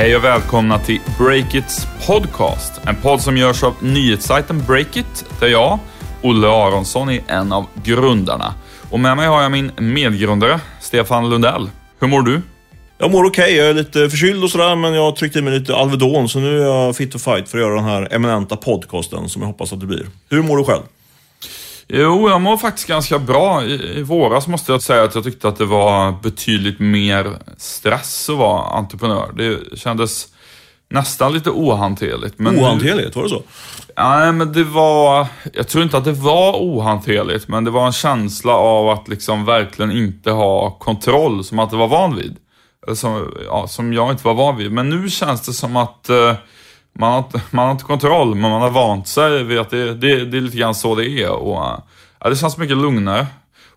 Hej och välkomna till Breakits podcast. En podd som görs av nyhetssajten Breakit, där jag, Olle Aronsson, är en av grundarna. Och med mig har jag min medgrundare, Stefan Lundell. Hur mår du? Jag mår okej, okay. jag är lite förkyld och sådär, men jag har tryckt i mig lite Alvedon, så nu är jag fit to fight för att göra den här eminenta podcasten som jag hoppas att det blir. Hur mår du själv? Jo, jag mår faktiskt ganska bra. I, I våras måste jag säga att jag tyckte att det var betydligt mer stress att vara entreprenör. Det kändes nästan lite ohanterligt. Men ohanterligt, var det så? Nej, men det var... Jag tror inte att det var ohanterligt, men det var en känsla av att liksom verkligen inte ha kontroll, som att det var van vid. Som, ja, som jag inte var van vid. Men nu känns det som att eh, man har, man har inte kontroll, men man har vant sig vid att det, det, det är lite grann så det är. Och, ja, det känns mycket lugnare.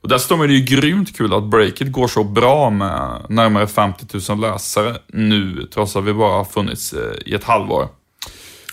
Och dessutom är det ju grymt kul att breaket går så bra med närmare 50 000 läsare nu, trots att vi bara har funnits eh, i ett halvår.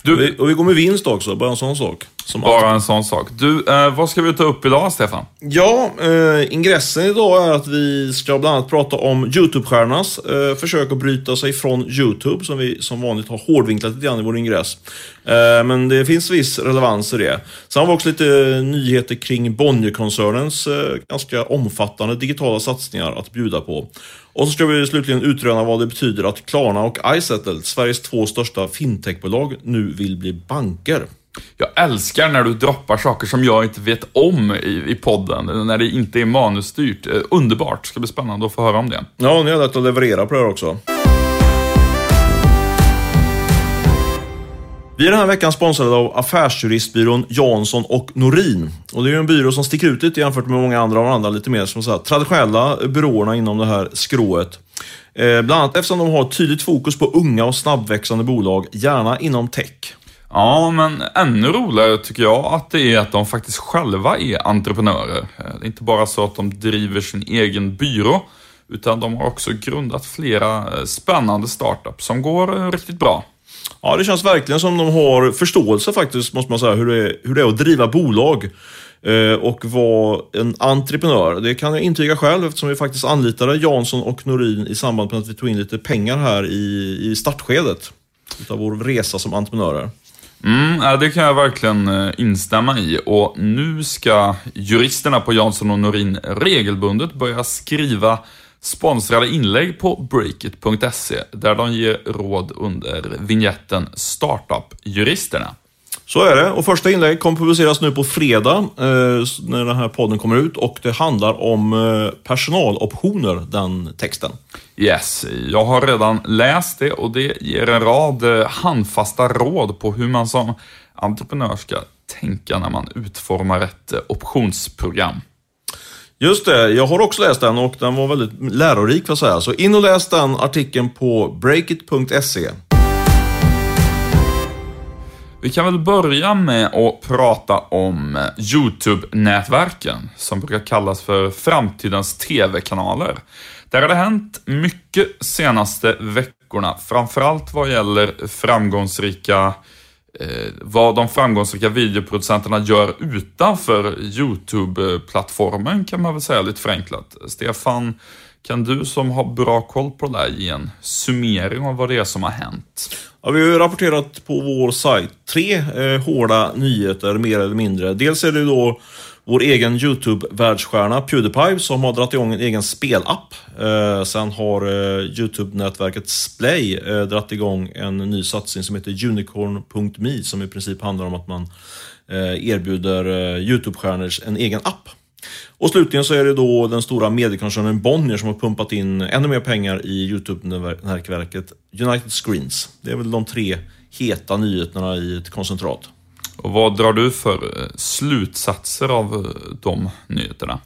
Du, och vi går med vinst också, bara en sån sak bara alltid. en sån sak. Du, eh, vad ska vi ta upp idag, Stefan? Ja, eh, ingressen idag är att vi ska bland annat prata om YouTube-stjärnornas eh, försök att bryta sig från YouTube, som vi som vanligt har hårdvinklat lite grann i vår ingress. Eh, men det finns viss relevans i det. Sen har vi också lite nyheter kring Bonnierkoncernens eh, ganska omfattande digitala satsningar att bjuda på. Och så ska vi slutligen utröna vad det betyder att Klarna och iSettle, Sveriges två största fintechbolag, nu vill bli banker. Jag älskar när du droppar saker som jag inte vet om i, i podden, när det inte är manusstyrt. Underbart. underbart, ska bli spännande att få höra om det. Ja, ni har lätt att leverera på det här också. Vi är den här veckan sponsrade av affärsjuristbyrån Jansson och Norin. Och det är en byrå som sticker ut lite jämfört med många andra av andra lite mer som så här, traditionella byråerna inom det här skrået. Eh, bland annat eftersom de har tydligt fokus på unga och snabbväxande bolag, gärna inom tech. Ja, men ännu roligare tycker jag att det är att de faktiskt själva är entreprenörer. Eh, det är inte bara så att de driver sin egen byrå, utan de har också grundat flera eh, spännande startups som går eh, riktigt bra. Ja, det känns verkligen som de har förståelse faktiskt, måste man säga, hur det är, hur det är att driva bolag och vara en entreprenör. Det kan jag intyga själv eftersom vi faktiskt anlitade Jansson och Norin i samband med att vi tog in lite pengar här i, i startskedet av vår resa som entreprenörer. Mm, det kan jag verkligen eh, instämma i och nu ska juristerna på Jansson och Norin regelbundet börja skriva sponsrade inlägg på breakit.se där de ger råd under vignetten Startup-juristerna. Så är det. Och första inlägg kommer publiceras nu på fredag eh, när den här podden kommer ut och det handlar om eh, personaloptioner, den texten. Yes, jag har redan läst det och det ger en rad eh, handfasta råd på hur man som entreprenör ska tänka när man utformar ett eh, optionsprogram. Just det, jag har också läst den och den var väldigt lärorik för att säga. Så in och läs den artikeln på breakit.se. Vi kan väl börja med att prata om YouTube-nätverken, som brukar kallas för framtidens TV-kanaler. Där har det hänt mycket senaste veckorna, framförallt vad gäller framgångsrika eh, vad de framgångsrika videoproducenterna gör utanför YouTube-plattformen kan man väl säga lite förenklat. Stefan, kan du som har bra koll på det där ge en summering av vad det är som har hänt? Ja, vi har ju rapporterat på vår sajt tre eh, hårda nyheter, mer eller mindre. Dels är det då vår egen YouTube-världsstjärna Pewdiepie som har dragit igång en egen spelapp. Eh, sen har eh, YouTube-nätverket Splay eh, dragit igång en ny satsning som heter Unicorn.me som i princip handlar om att man eh, erbjuder eh, YouTube-stjärnor en egen app. Och slutligen så är det då den stora mediekoncernen Bonnier som har pumpat in ännu mer pengar i YouTube-nätverket United Screens. Det är väl de tre heta nyheterna i ett koncentrat. Och vad drar du för eh, slutsatser av eh, de nyheterna?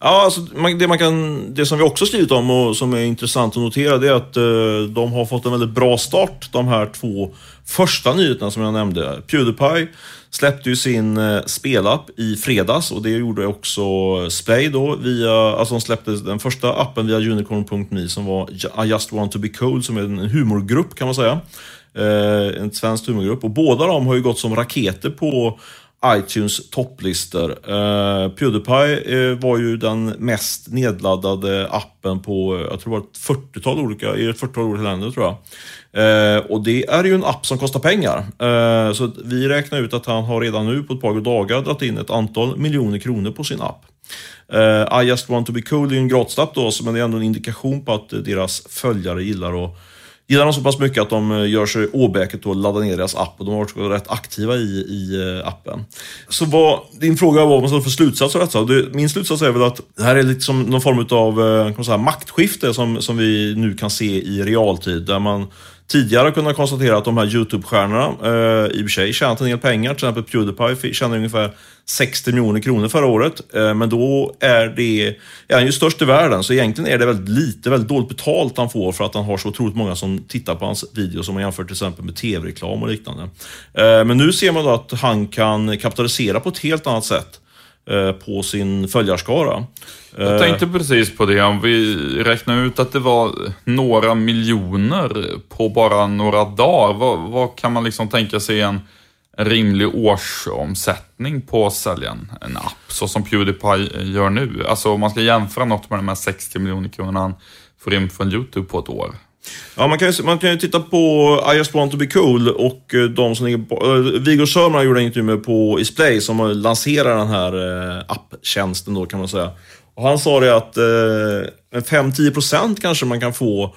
Ja, alltså, det, man kan, det som vi också skrivit om och som är intressant att notera det är att eh, de har fått en väldigt bra start, de här två första nyheterna som jag nämnde. Pewdiepie släppte ju sin eh, spelapp i fredags och det gjorde också Splay då via, alltså de släppte den första appen via unicorn.me som var I just want to be cool som är en humorgrupp kan man säga. Eh, en svensk humorgrupp och båda de har ju gått som raketer på iTunes topplistor. Eh, Pewdiepie eh, var ju den mest nedladdade appen på, jag tror det var ett 40-tal olika, i ett 40-tal olika länder tror jag. Eh, och det är ju en app som kostar pengar. Eh, så vi räknar ut att han har redan nu på ett par dagar dragit in ett antal miljoner kronor på sin app. Eh, I just want to be cool är ju en gratisapp då, men det är ändå en indikation på att eh, deras följare gillar att gillar dem så pass mycket att de eh, gör sig åbäket att ladda ner deras app och de har varit rätt aktiva i, i eh, appen. Så vad, din fråga var vad man ska för slutsats av detta. Min slutsats är väl att det här är liksom någon form av eh, säga, maktskifte som, som vi nu kan se i realtid. Där man tidigare kunnat konstatera att de här YouTube-stjärnorna eh, i och för sig tjänat en del pengar. Till exempel Pewdiepie tjänade ungefär 60 miljoner kronor förra året. Eh, men då är det, är han ju störst i världen, så egentligen är det väldigt lite, väldigt dåligt betalt han får för att han har så otroligt många som tittar på hans videos som man jämför till exempel med tv-reklam och liknande. Eh, men nu ser man då att han kan kapitalisera på ett helt annat sätt på sin följarskara. Jag tänkte precis på det, om vi räknar ut att det var några miljoner på bara några dagar, vad, vad kan man liksom tänka sig en en rimlig årsomsättning på att sälja en, en app, så som Pewdiepie gör nu. Alltså om man ska jämföra något med de här 60 miljoner kronorna han får in från YouTube på ett år. Ja, man kan, ju, man kan ju titta på I just want to be cool och eh, de som ligger på... Eh, Viggo Sörman gjorde en intervju med på Isplay som lanserar den här uh, apptjänsten då kan man säga. Och han sa det att uh, 5-10% kanske man kan få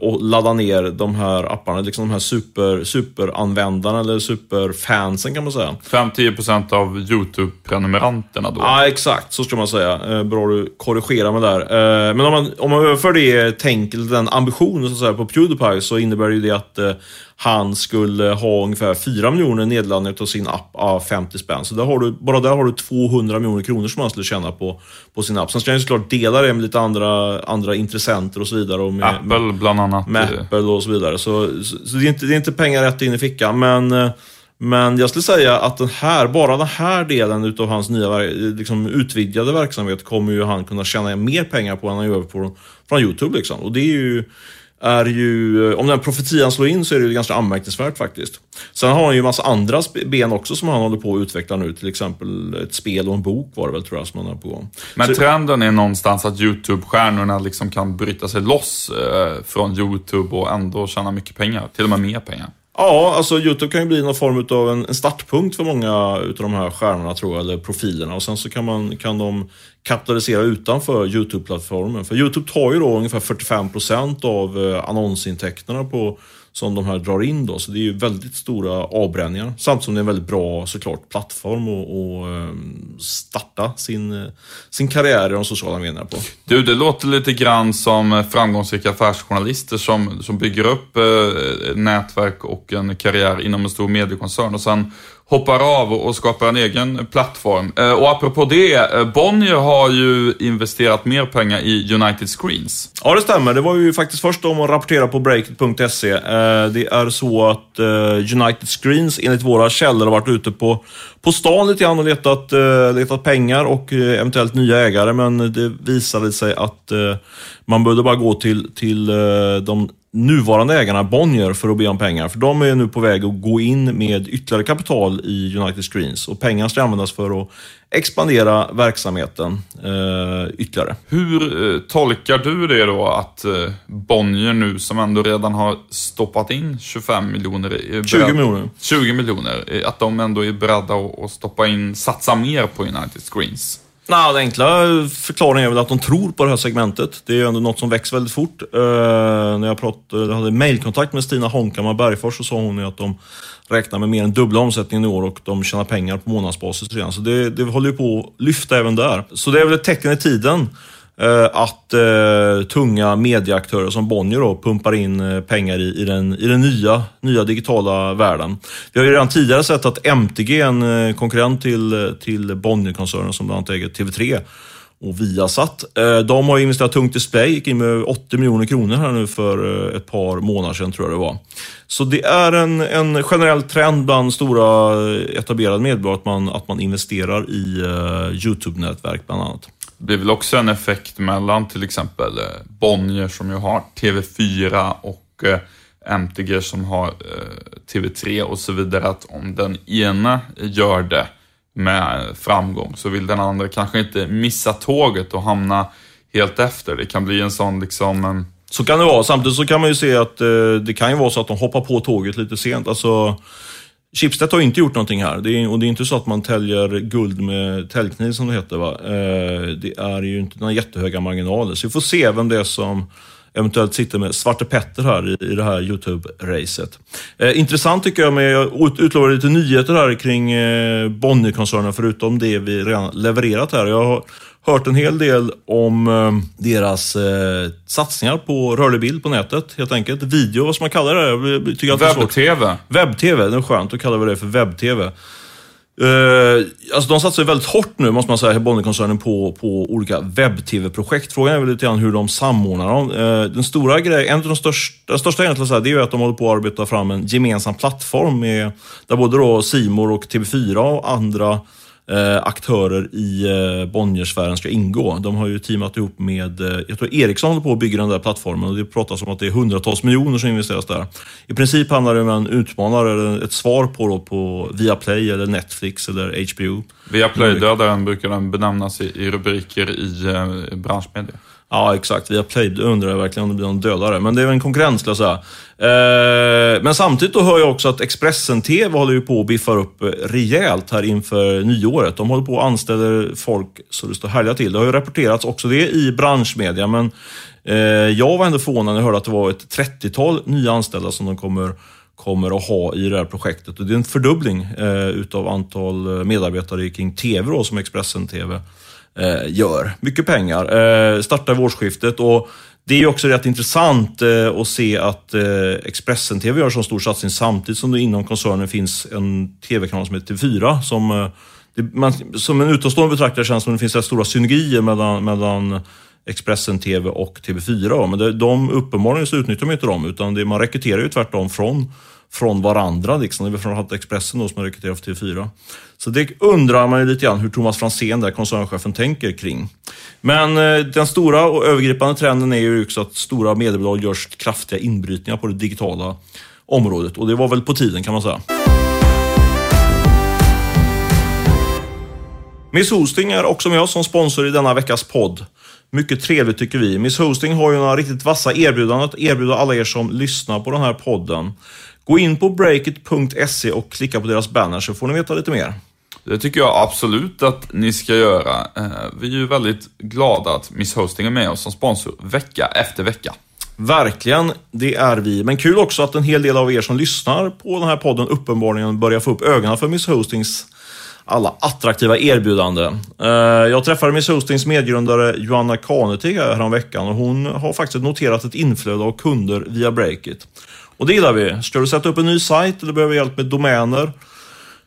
och ladda ner de här apparna, liksom de här super, superanvändarna eller superfansen kan man säga. 5-10% av YouTube-prenumeranterna då? Ja, exakt. Så ska man säga. Eh, bra du korrigerar mig där. Eh, men om man, om man överför det tänket, den ambitionen så att säga, på Pewdiepie så innebär det ju det att han skulle ha ungefär 4 miljoner nedladdningar av sin app av 50 spänn. Så där har du, bara där har du 200 miljoner kronor som han skulle tjäna på, på sin app. Sen ska han ju såklart dela det med lite andra, andra intressenter och så vidare. Och med, Apple bland annat. Med Apple och så vidare. Så, så, så, det, är inte, det är inte pengar rätt in i fickan. Men, men jag skulle säga att den här, bara den här delen utav hans nya liksom, utvidgade verksamhet kommer ju han kunna tjäna mer pengar på än han gör på, från YouTube. Liksom. Och det är ju är ju, eh, om den profetian slår in så är det ju ganska anmärkningsvärt faktiskt. Sen har han ju massa andra ben också som han håller på att utveckla nu. Till exempel ett spel och en bok var det väl tror jag som han har på gång. Men så, trenden är någonstans att YouTube-stjärnorna liksom kan bryta sig loss eh, från YouTube och ändå tjäna mycket pengar. Till och med mer pengar. Ja, alltså Youtube kan ju bli någon form av en, startpunkt för många utav de här stjärnorna tror jag, eller profilerna. Och sen så kan, man, kan de kapitalisera utanför Youtube-plattformen. För Youtube tar ju då ungefär 45% av eh, annonsintäkterna på som de här drar in då. Så det är ju väldigt stora avbränningar. Samtidigt som det är en väldigt bra såklart plattform att ehm, starta sin, eh, sin karriär i de sociala medierna på. Du, det låter lite grann som eh, framgångsrika affärsjournalister som, som bygger upp eh, nätverk och en karriär inom en stor mediekoncern och sen hoppar av och skapar en egen plattform. Eh, och apropå det, eh, Bonnier har ju investerat mer pengar i United Screens. Ja, det stämmer. Det var ju faktiskt först om att rapportera på breakit.se. Eh, det är så att United Screens, enligt våra källor, har varit ute på, på stan lite grann och letat, letat pengar och eventuellt nya ägare, men det visade sig att man behövde bara gå till, till de nuvarande ägarna Bonnier för att be om pengar. För de är nu på väg att gå in med ytterligare kapital i United Screens. Och pengarna ska användas för att expandera verksamheten eh, ytterligare. Hur eh, tolkar du det då att eh, Bonnier nu som ändå redan har stoppat in 25 miljoner. 20 miljoner. 20 miljoner. Eh, att de ändå är beredda att stoppa in, satsa mer på United Screens? Nej, den enkla förklaringen är väl att de tror på det här segmentet. Det är ju ändå något som växer väldigt fort. Eh, när jag, pratade, jag hade mejlkontakt med Stina Honkhammar Bergfors så sa hon ju att de räknar med mer än dubbla omsättningen i år och de tjänar pengar på månadsbasis redan. Så det, det håller ju på att lyfta även där. Så det är väl ett tecken i tiden. Eh, att eh, tunga medieaktörer som Bonnier då pumpar in eh, pengar i, i, den, i den nya, nya digitala världen. Vi har ju redan tidigare sett att MTG, en eh, konkurrent till, till Bonnierkoncernen som bland annat äger TV3 och Viasat. Eh, de har investerat tungt i Splay, gick in med 80 miljoner kronor här nu för ett par månader sedan tror jag det var. Så det är en, en generell trend bland stora etablerade medborgare att man, att man investerar i YouTube-nätverk bland annat. Det blir väl också en effekt mellan till exempel eh, Bonnier som ju har TV4 och eh, MTG som har eh, TV3 och så vidare att om den ena gör det med framgång så vill den andra kanske inte missa tåget och hamna helt efter. Det kan bli en sån liksom... en- Så kan det vara. Samtidigt så kan man ju se att det kan ju vara så att de hoppar på tåget lite sent. Alltså, Schibsted har inte gjort någonting här. Det är, och det är inte så att man täljer guld med täljkniv som det heter. Va? Eh, det är ju inte några jättehöga marginaler. Så vi får se vem det är som eventuellt sitter med Svarte Petter här i, i det här YouTube-racet. Eh, intressant tycker jag med, jag ut- utlovade lite nyheter här kring eh, Bonnierkoncernen förutom det vi redan levererat här. Jag har hört en hel del om eh, deras eh, satsningar på rörlig bild på nätet helt enkelt. Video, vad ska man kalla det? Att. Webb-TV. Webb-TV, det är skönt. Kallar vi det för webb-TV. Uh, alltså de satsar ju väldigt hårt nu, måste man säga, Bonnierkoncernen på, på olika webb-TV-projekt. Frågan är väl lite grann hur de samordnar dem. Eh, den stora grejen, en av de största, största egentligen, så här, det är ju att de håller på att arbeta fram en gemensam plattform med, där både då Simor och TV4 och andra aktörer i eh, Bonniersfären ska ingå. De har ju teamat ihop med, eh, jag tror Ericsson håller på att bygga den där plattformen och det pratas om att det är hundratals miljoner som investeras där. I princip handlar det om en utmanare, eller ett svar på, då, på Viaplay eller Netflix eller HBO. Viaplay-dödaren brukar den benämnas i, i rubriker i eh, branschmedia. Ja, exakt. Viaplay undrar jag verkligen om det blir någon dödare. Men det är väl en konkurrens, skulle jag säga. Eh, men samtidigt då hör jag också att Expressen TV håller ju på att biffa upp eh, rejält här inför nyåret. De håller på att anställa folk så det står härliga till. Det har ju rapporterats också det i branschmedia, men eh, jag var ändå förvånad när jag hörde att det var ett 30-tal nya anställda som de kommer kommer att ha i det här projektet. Och det är en fördubbling eh, utav antal eh, medarbetare kring TV då, som Expressen TV Eh, gör. Mycket pengar. Eh, startar vid årsskiftet och det är ju också rätt intressant eh, att se att eh, Expressen TV gör så stor satsning samtidigt som det inom koncernen finns en TV-kanal som heter TV4 som eh, det, man, som en utomstående betraktare känns det som det finns rätt stora synergier mellan, mellan Expressen TV och TV4. Men det, de uppenbarligen så utnyttjar man inte dem, utan det, man rekryterar ju tvärtom från, från varandra. Liksom. Det är från Expressen då, som har rekryterat för TV4. Så det undrar man ju lite grann hur Thomas Franzén, där koncernchefen, tänker kring. Men eh, den stora och övergripande trenden är ju också att stora mediebolag görs kraftiga inbrytningar på det digitala området. Och det var väl på tiden kan man säga. Miss Hosting är också med oss som sponsor i denna veckas podd. Mycket trevligt tycker vi. Miss Hosting har ju några riktigt vassa erbjudanden att erbjuda alla er som lyssnar på den här podden. Gå in på breakit.se och klicka på deras banner så får ni veta lite mer. Det tycker jag absolut att ni ska göra. Eh, Vi är ju väldigt glada att Miss Hosting är med oss som sponsor vecka efter vecka. Verkligen, det är vi. Men kul också att en hel del av er som lyssnar på den här podden uppenbarligen börjar få upp ögonen för Miss Hostings alla attraktiva erbjudanden. Eh, Jag träffade Miss Hostings medgrundare Joanna Kaneti här häromveckan och hon har faktiskt noterat ett inflöde av kunder via Breakit. Och det gillar vi. Ska du sätta upp en ny sajt eller behöver hjälp med domäner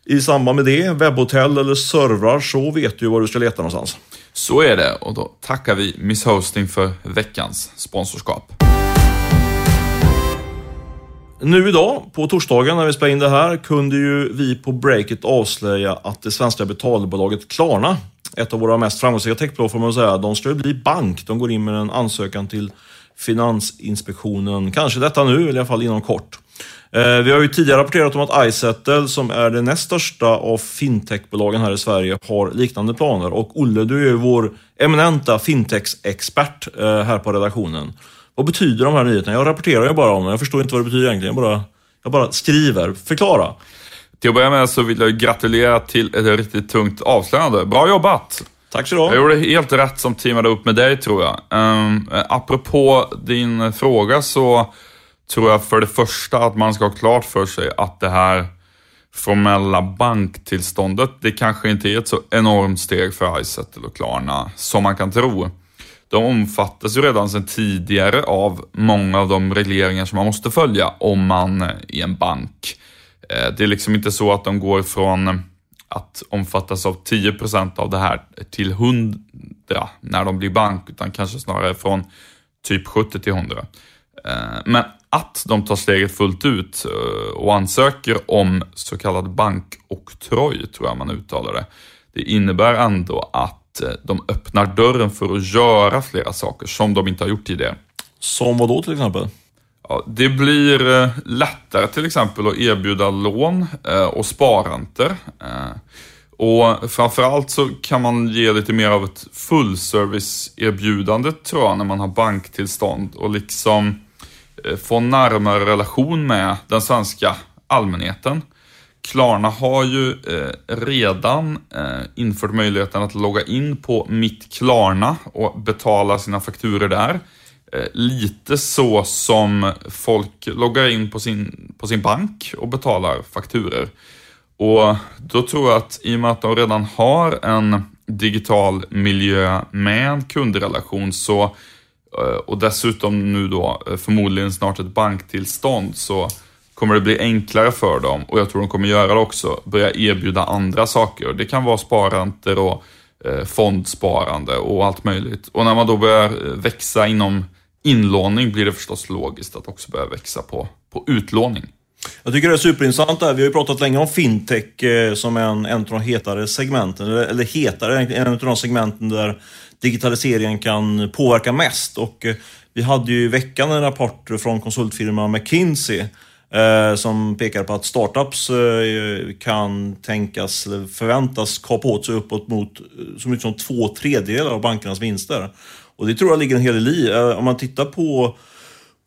i samband med det, webbhotell eller servrar, så vet du var du ska leta någonstans. Så är det och då tackar vi Miss Hosting för veckans sponsorskap. Nu idag, på torsdagen när vi spelar in det här, kunde ju vi på Breakit avslöja att det svenska betalbolaget Klarna, ett av våra mest framgångsrika säga, de ska ju bli bank. De går in med en ansökan till Finansinspektionen, kanske detta nu, eller i alla fall inom kort. Eh, vi har ju tidigare rapporterat om att iSettle, som är det näst största av fintechbolagen här i Sverige, har liknande planer. Och Olle, du är ju vår eminenta fintech-expert eh, här på redaktionen. Vad betyder de här nyheterna? Jag rapporterar ju bara om dem, jag förstår inte vad det betyder egentligen. Jag bara, jag bara skriver. Förklara. Till att börja med så vill jag gratulera till ett riktigt tungt avslöjande. Bra jobbat! Tack så du. Jag gjorde helt rätt som teamade upp med dig tror jag. Um, apropå din fråga så tror jag för det första att man ska ha klart för sig att det här formella banktillståndet, det kanske inte är ett så enormt steg för Izettle och Klarna som man kan tro. De omfattas ju redan sedan tidigare av många av de regleringar som man måste följa om man är en bank. Eh, det är liksom inte så att de går från att omfattas av 10 procent av det här till 100 när de blir bank, utan kanske snarare från typ 70 till 100. Eh, men att de tar steget fullt ut eh, och ansöker om så kallad bankoktroj, tror jag man uttalar det. Det innebär ändå att eh, de öppnar dörren för att göra flera saker som de inte har gjort tidigare. Som vad då till exempel? Ja, det blir eh, lättare till exempel att erbjuda lån eh, och sparräntor. Eh, och framförallt så kan man ge lite mer av ett fullservice-erbjudande tror jag när man har banktillstånd och liksom få närmare relation med den svenska allmänheten. Klarna har ju redan infört möjligheten att logga in på Mitt Klarna och betala sina fakturer där. Eh, lite så som folk loggar in på sin, på sin bank och betalar fakturer. Och då tror jag att i och med att de redan har en digital miljö med en kundrelation så eh, och dessutom nu då eh, förmodligen snart ett banktillstånd så kommer det bli enklare för dem och jag tror de kommer göra det också, börja erbjuda andra saker. Det kan vara sparanter och fondsparande och allt möjligt. Och när man då börjar växa inom inlåning blir det förstås logiskt att också börja växa på, på utlåning. Jag tycker det är superintressant där. Vi har ju pratat länge om fintech eh, som en, en av de hetare segmenten, eller, eller hetare, en av de segmenten där digitaliseringen kan påverka mest. Och eh, vi hade ju i veckan en rapport från konsultfirman McKinsey eh, som pekar på att startups eh, kan tänkas, eller förväntas kapa åt sig uppåt mot eh, så mycket som två tredjedelar av bankernas vinster. Och det tror jag ligger en hel del i. Eh, om man tittar på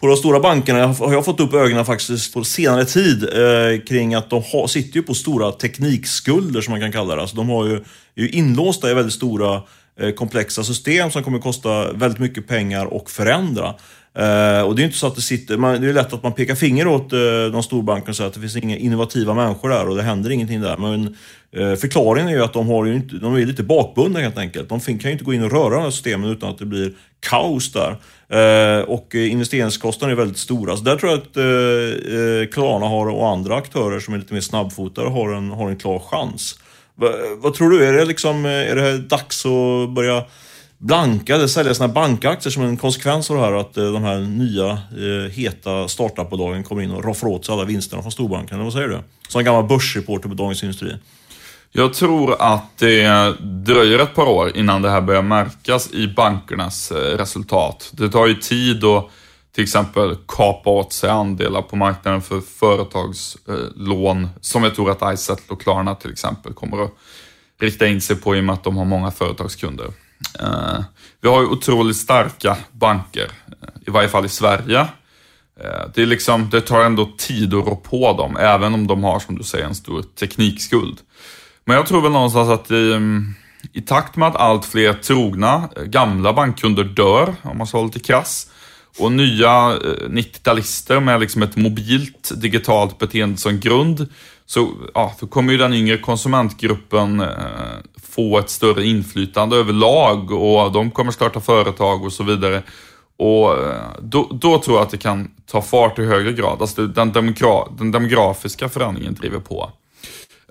på de stora bankerna har jag fått upp ögonen faktiskt på senare tid eh, kring att de har, sitter ju på stora teknikskulder som man kan kalla det. Alltså de har ju, är ju inlåsta i väldigt stora eh, komplexa system som kommer kosta väldigt mycket pengar och förändra. Uh, och det är inte så att det sitter, man, det är lätt att man pekar finger åt eh, uh, de storbankerna och säger att det finns inga innovativa människor där och det händer ingenting där. Men uh, förklaringen är ju att de, har ju inte, de är lite bakbundna helt enkelt. De kan ju inte gå in och röra de här systemen utan att det blir kaos där. och investeringskostnaderna är väldigt stora. Så där tror jag att Klarna har och andra aktörer som är lite mer snabbfotade har en, har en klar chans. Va, vad tror du? Är det, liksom, är det dags att börja blanka eller sälja sina bankaktier som en konsekvens av det här att eh, de här nya eh, heta startupbolagen kommer in och roffar åt sig alla vinsterna från storbankerna. Vad säger du? Som gammal börsreporter på Dagens Industri. Jag tror att det dröjer ett par år innan det här börjar märkas i bankernas eh, resultat. Det tar ju tid att till exempel kapa åt sig andelar på marknaden för företagslån, som jag tror att Izettle och Klarna till exempel kommer att rikta in sig på i och med att de har många företagskunder. Eh, vi har ju otroligt starka banker, eh, i varje fall i Sverige. Eh, det, är liksom, det tar ändå tid att rå på dem, även om de har, som du säger, en stor teknikskuld. Men jag tror väl någonstans att i, mm, i takt med att allt fler trogna gamla bankkunder dör, om man ska vara lite krass, och nya 90-talister med liksom ett mobilt digitalt beteende som grund, så ja, kommer ju den yngre konsumentgruppen eh, få ett större inflytande överlag och de kommer starta företag och så vidare. Och eh, då, då, tror jag att det kan ta fart i högre grad. Alltså den, demogra den demografiska förändringen driver på.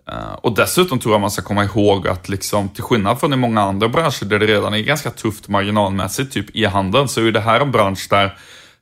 Eh, och dessutom tror jag man ska komma ihåg att liksom, till skillnad från i många andra branscher där det redan är ganska tufft marginalmässigt, typ e-handeln, så är det här en bransch där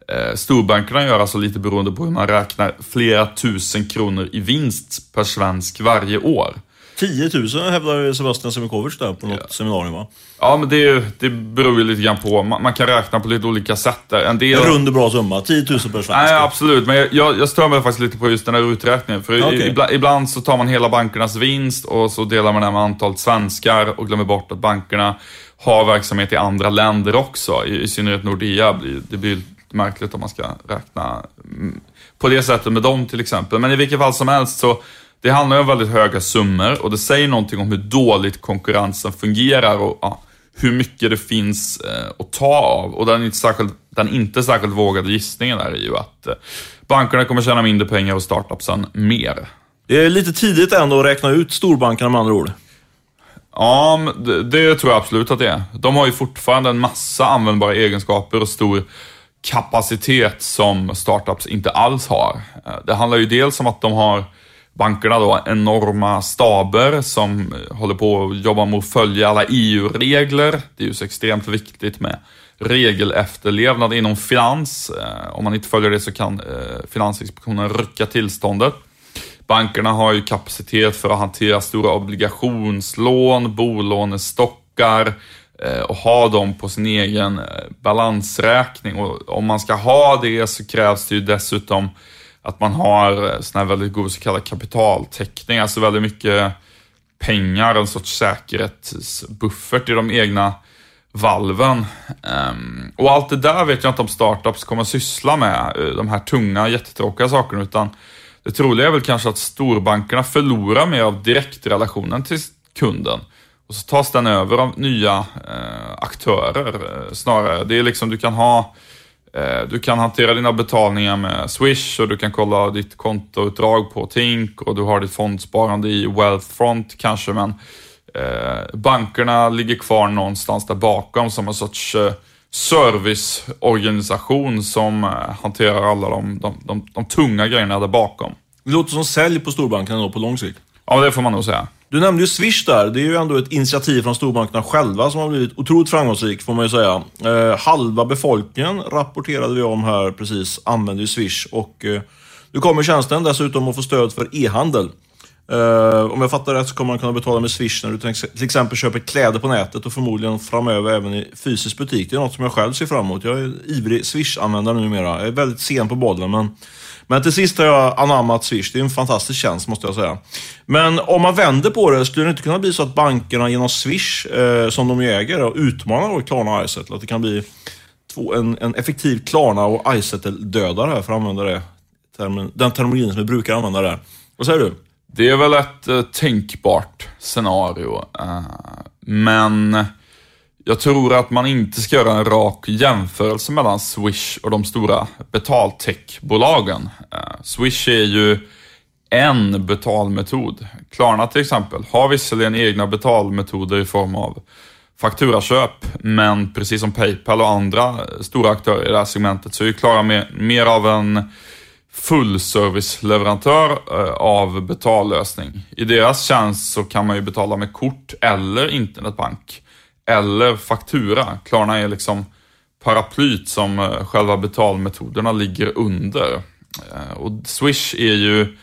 eh, storbankerna gör alltså lite beroende på hur man räknar flera tusen kronor i vinst per svensk varje år. 10 000 hävdar Sebastian Semikovic där på något ja. seminarium va? Ja, men det, det beror ju lite grann på. Man, man kan räkna på lite olika sätt där. En del... En rund och bra summa. 10 000 per svensk. Nej, absolut. Men jag, jag stör mig faktiskt lite på just den här uträkningen. För okay. ibland, ibland, så tar man hela bankernas vinst och så delar man det med antalet svenskar och glömmer bort att bankerna har verksamhet i andra länder också. I, i synnerhet Nordea. Blir, det blir märkligt om man ska räkna på det sättet med dem till exempel. Men i vilket fall som helst så det handlar om väldigt höga summor och det säger någonting om hur dåligt konkurrensen fungerar och ja, hur mycket det finns eh, att ta av. Och den inte särskilt, den inte särskilt vågade gissningen är ju att eh, bankerna kommer tjäna mindre pengar och startupsen mer. Det är lite tidigt ändå att räkna ut storbankerna med andra ord. Ja, det, det tror jag absolut att det är. De har ju fortfarande en massa användbara egenskaper och stor kapacitet som startups inte alls har. Eh, det handlar ju dels om att de har bankerna då enorma staber som eh, håller på att jobba med att följa alla EU-regler. Det är ju så extremt viktigt med regelefterlevnad inom finans. Eh, om man inte följer det så kan eh, Finansinspektionen rycka tillståndet. Bankerna har ju kapacitet för att hantera stora obligationslån, bolånestockar, och ha dem på sin egen balansräkning. Och om man ska ha det så krävs det ju dessutom att man har eh, sån här väldigt god så kallad kapitaltäckning, alltså väldigt mycket pengar, en sorts säkerhetsbuffert i de egna valven. Ehm, och allt det där vet jag inte om startups kommer att syssla med, eh, de här tunga, jättetråkiga sakerna, utan det troliga är väl kanske att storbankerna förlorar mer av direktrelationen till kunden. Och så tas den över av nya eh, aktörer snarare. Det är liksom, du kan ha du kan hantera dina betalningar med Swish och du kan kolla ditt kontoutdrag på Tink och du har ditt fondsparande i Wealthfront kanske, men eh, bankerna ligger kvar någonstans där bakom som en sorts eh, serviceorganisation som eh, hanterar alla de, de, de, de tunga grejerna där bakom. Det låter som sälj på storbankerna då på lång sikt. Ja, det får man nog säga. Du nämnde ju Swish där. Det är ju ändå ett initiativ från storbankerna själva som har blivit otroligt framgångsrikt, får man ju säga. Eh, halva befolkningen rapporterade vi om här precis, använder ju Swish. Och eh, nu kommer tjänsten dessutom att få stöd för e-handel. Uh, om jag fattar rätt så kommer man kunna betala med Swish när du till exempel köper kläder på nätet och förmodligen framöver även i fysisk butik. Det är något som jag själv ser fram emot. Jag är ivrig Swish-användare numera. Jag är väldigt sen på bollen men, men till sist har jag anammat Swish. Det är en fantastisk tjänst måste jag säga. Men om man vänder på det, skulle det inte kunna bli så att bankerna genom Swish, eh, som de ju äger, och utmanar Klarna och Izettle? Att det kan bli två, en, en effektiv Klarna och Izettle-dödare här, för att använda det, termen, den terminologin som vi brukar använda där. Vad säger du? Det är väl ett eh, tänkbart scenario. Eh, men jag tror att man inte ska göra en rak jämförelse mellan Swish och de stora betaltechbolagen. Eh, Swish är ju en betalmetod. Klarna till exempel har visserligen egna betalmetoder i form av fakturaköp, men precis som Paypal och andra stora aktörer i det här segmentet så är ju Klara mer, mer av en fullserviceleverantör eh, av betallösning. I deras tjänst så kan man ju betala med kort eller internetbank. Eller faktura. Klarna är liksom paraplyt som eh, själva betalmetoderna ligger under. Eh, och Swish är ju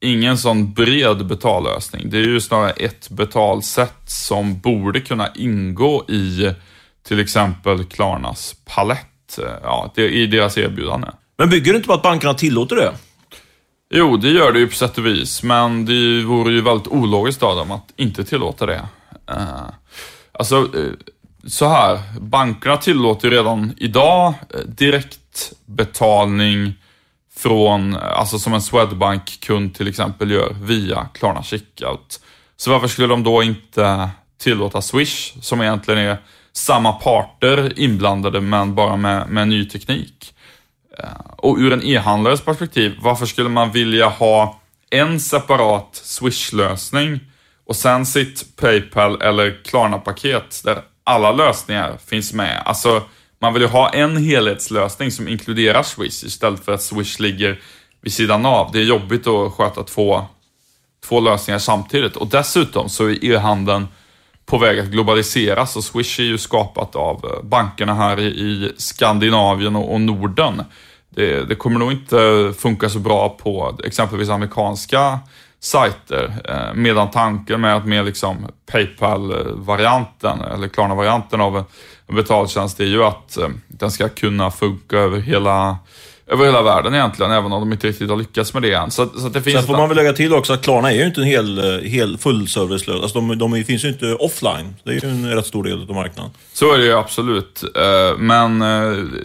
ingen sån bred betallösning. Det är ju snarare ett betalsätt som borde kunna ingå i till exempel Klarnas palett ja, i deras erbjudande. Men bygger det inte på att bankerna tillåter det? Jo, det gör det ju på sätt och vis, men det vore ju väldigt ologiskt av dem att inte tillåta det. Alltså, eh, så här, bankerna tillåter redan idag eh, direktbetalning från, eh, alltså som en Swedbank-kund till exempel gör via Klarna Checkout. Så varför skulle de då inte tillåta Swish, som egentligen är samma parter inblandade men bara med, med ny teknik? Och ur en e-handlares perspektiv, varför skulle man vilja ha en separat Swish-lösning och sen sitt Paypal eller Klarna-paket där alla lösningar finns med? Alltså, man vill ju ha en helhetslösning som inkluderar Swish istället för att Swish ligger vid sidan av. Det är jobbigt att sköta två, två lösningar samtidigt och dessutom så är e-handeln på väg att globaliseras och Swish är ju skapat av eh, bankerna här i, Skandinavien och, och Norden. Det, det, kommer nog inte funka så bra på exempelvis amerikanska sajter. Eh, medan tanken med att med liksom Paypal-varianten eller Klarna-varianten av en betaltjänst är ju att eh, den ska kunna funka över hela över hela världen egentligen, även om de inte riktigt har lyckats med det än. Så, så det finns Sen får man väl lägga till också att Klarna är ju inte en hel, eh, hel fullservice alltså de, de finns ju inte offline. Det är ju en rätt stor del av marknaden. Så är det ju absolut. Men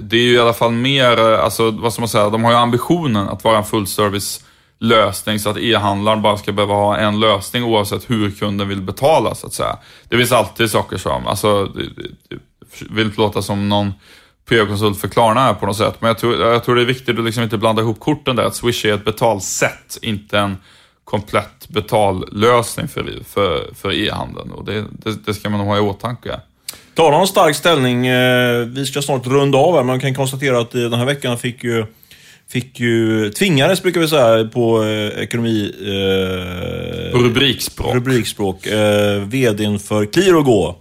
det är ju i alla fall mer, alltså vad ska man säga, de har ju ambitionen att vara en fullservice lösning så att e-handlaren bara ska behöva ha en lösning oavsett hur kunden vill betala så att säga. Det finns alltid saker som, alltså, det, vill inte låta som någon PR-konsult för Klarna här på något sätt. Men jag tror, jag tror det är viktigt att liksom inte blanda ihop korten där. Att Swish är ett betalsätt, inte en komplett betallösning för, för, för e-handeln. Och det, det, det, ska man nog ha i åtanke. Talar om stark ställning. Eh, vi ska snart runda av här. men Man kan konstatera att eh, den här veckan fick ju fick ju, tvingades brukar vi säga på eh, ekonomi... Eh, på rubrikspråk. rubrikspråk eh, VDn för Qliro gå.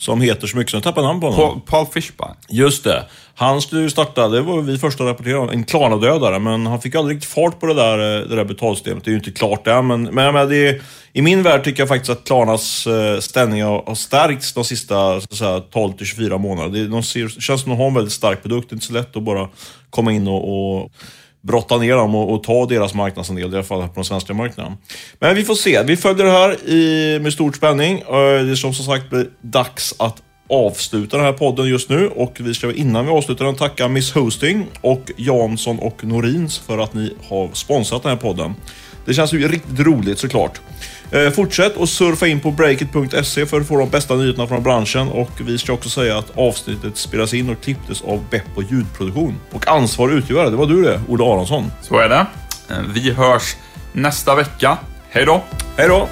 Som heter så mycket som jag tappar namn på honom. Paul, Paul Fishbein. Just det. Han skulle ju starta, det var vi första rapporterade om, en Klarna-dödare, men han fick aldrig riktigt fart på det där, eh, det där betalsystemet. Det är ju inte klart än, men, men menar, det är, i min värld tycker jag faktiskt att Klarnas eh, ställning har, har stärkts de sista 12-24 månaderna. Det, de ser, känns som att de har en väldigt stark produkt. Det är inte så lätt att bara komma in och, och brotta ner dem och, och, ta deras marknadsandel, i alla fall på den svenska marknaden. Men vi får se. Vi följer det här i, med stor spänning. Eh, det är som sagt dags att avsluta den här podden just nu och vi ska innan vi avslutar den tacka Miss Hosting och Jansson och Norins för att ni har sponsrat den här podden. Det känns ju riktigt roligt såklart. Eh, fortsätt och surfa in på breakit.se för att få de bästa nyheterna från branschen och vi ska också säga att avsnittet spelas in och klipptes av Beppo ljudproduktion. Och ansvarig utgivare, det var du det, Olle Aronsson. Så är det. Eh, vi hörs nästa vecka. Hej då! Hej då!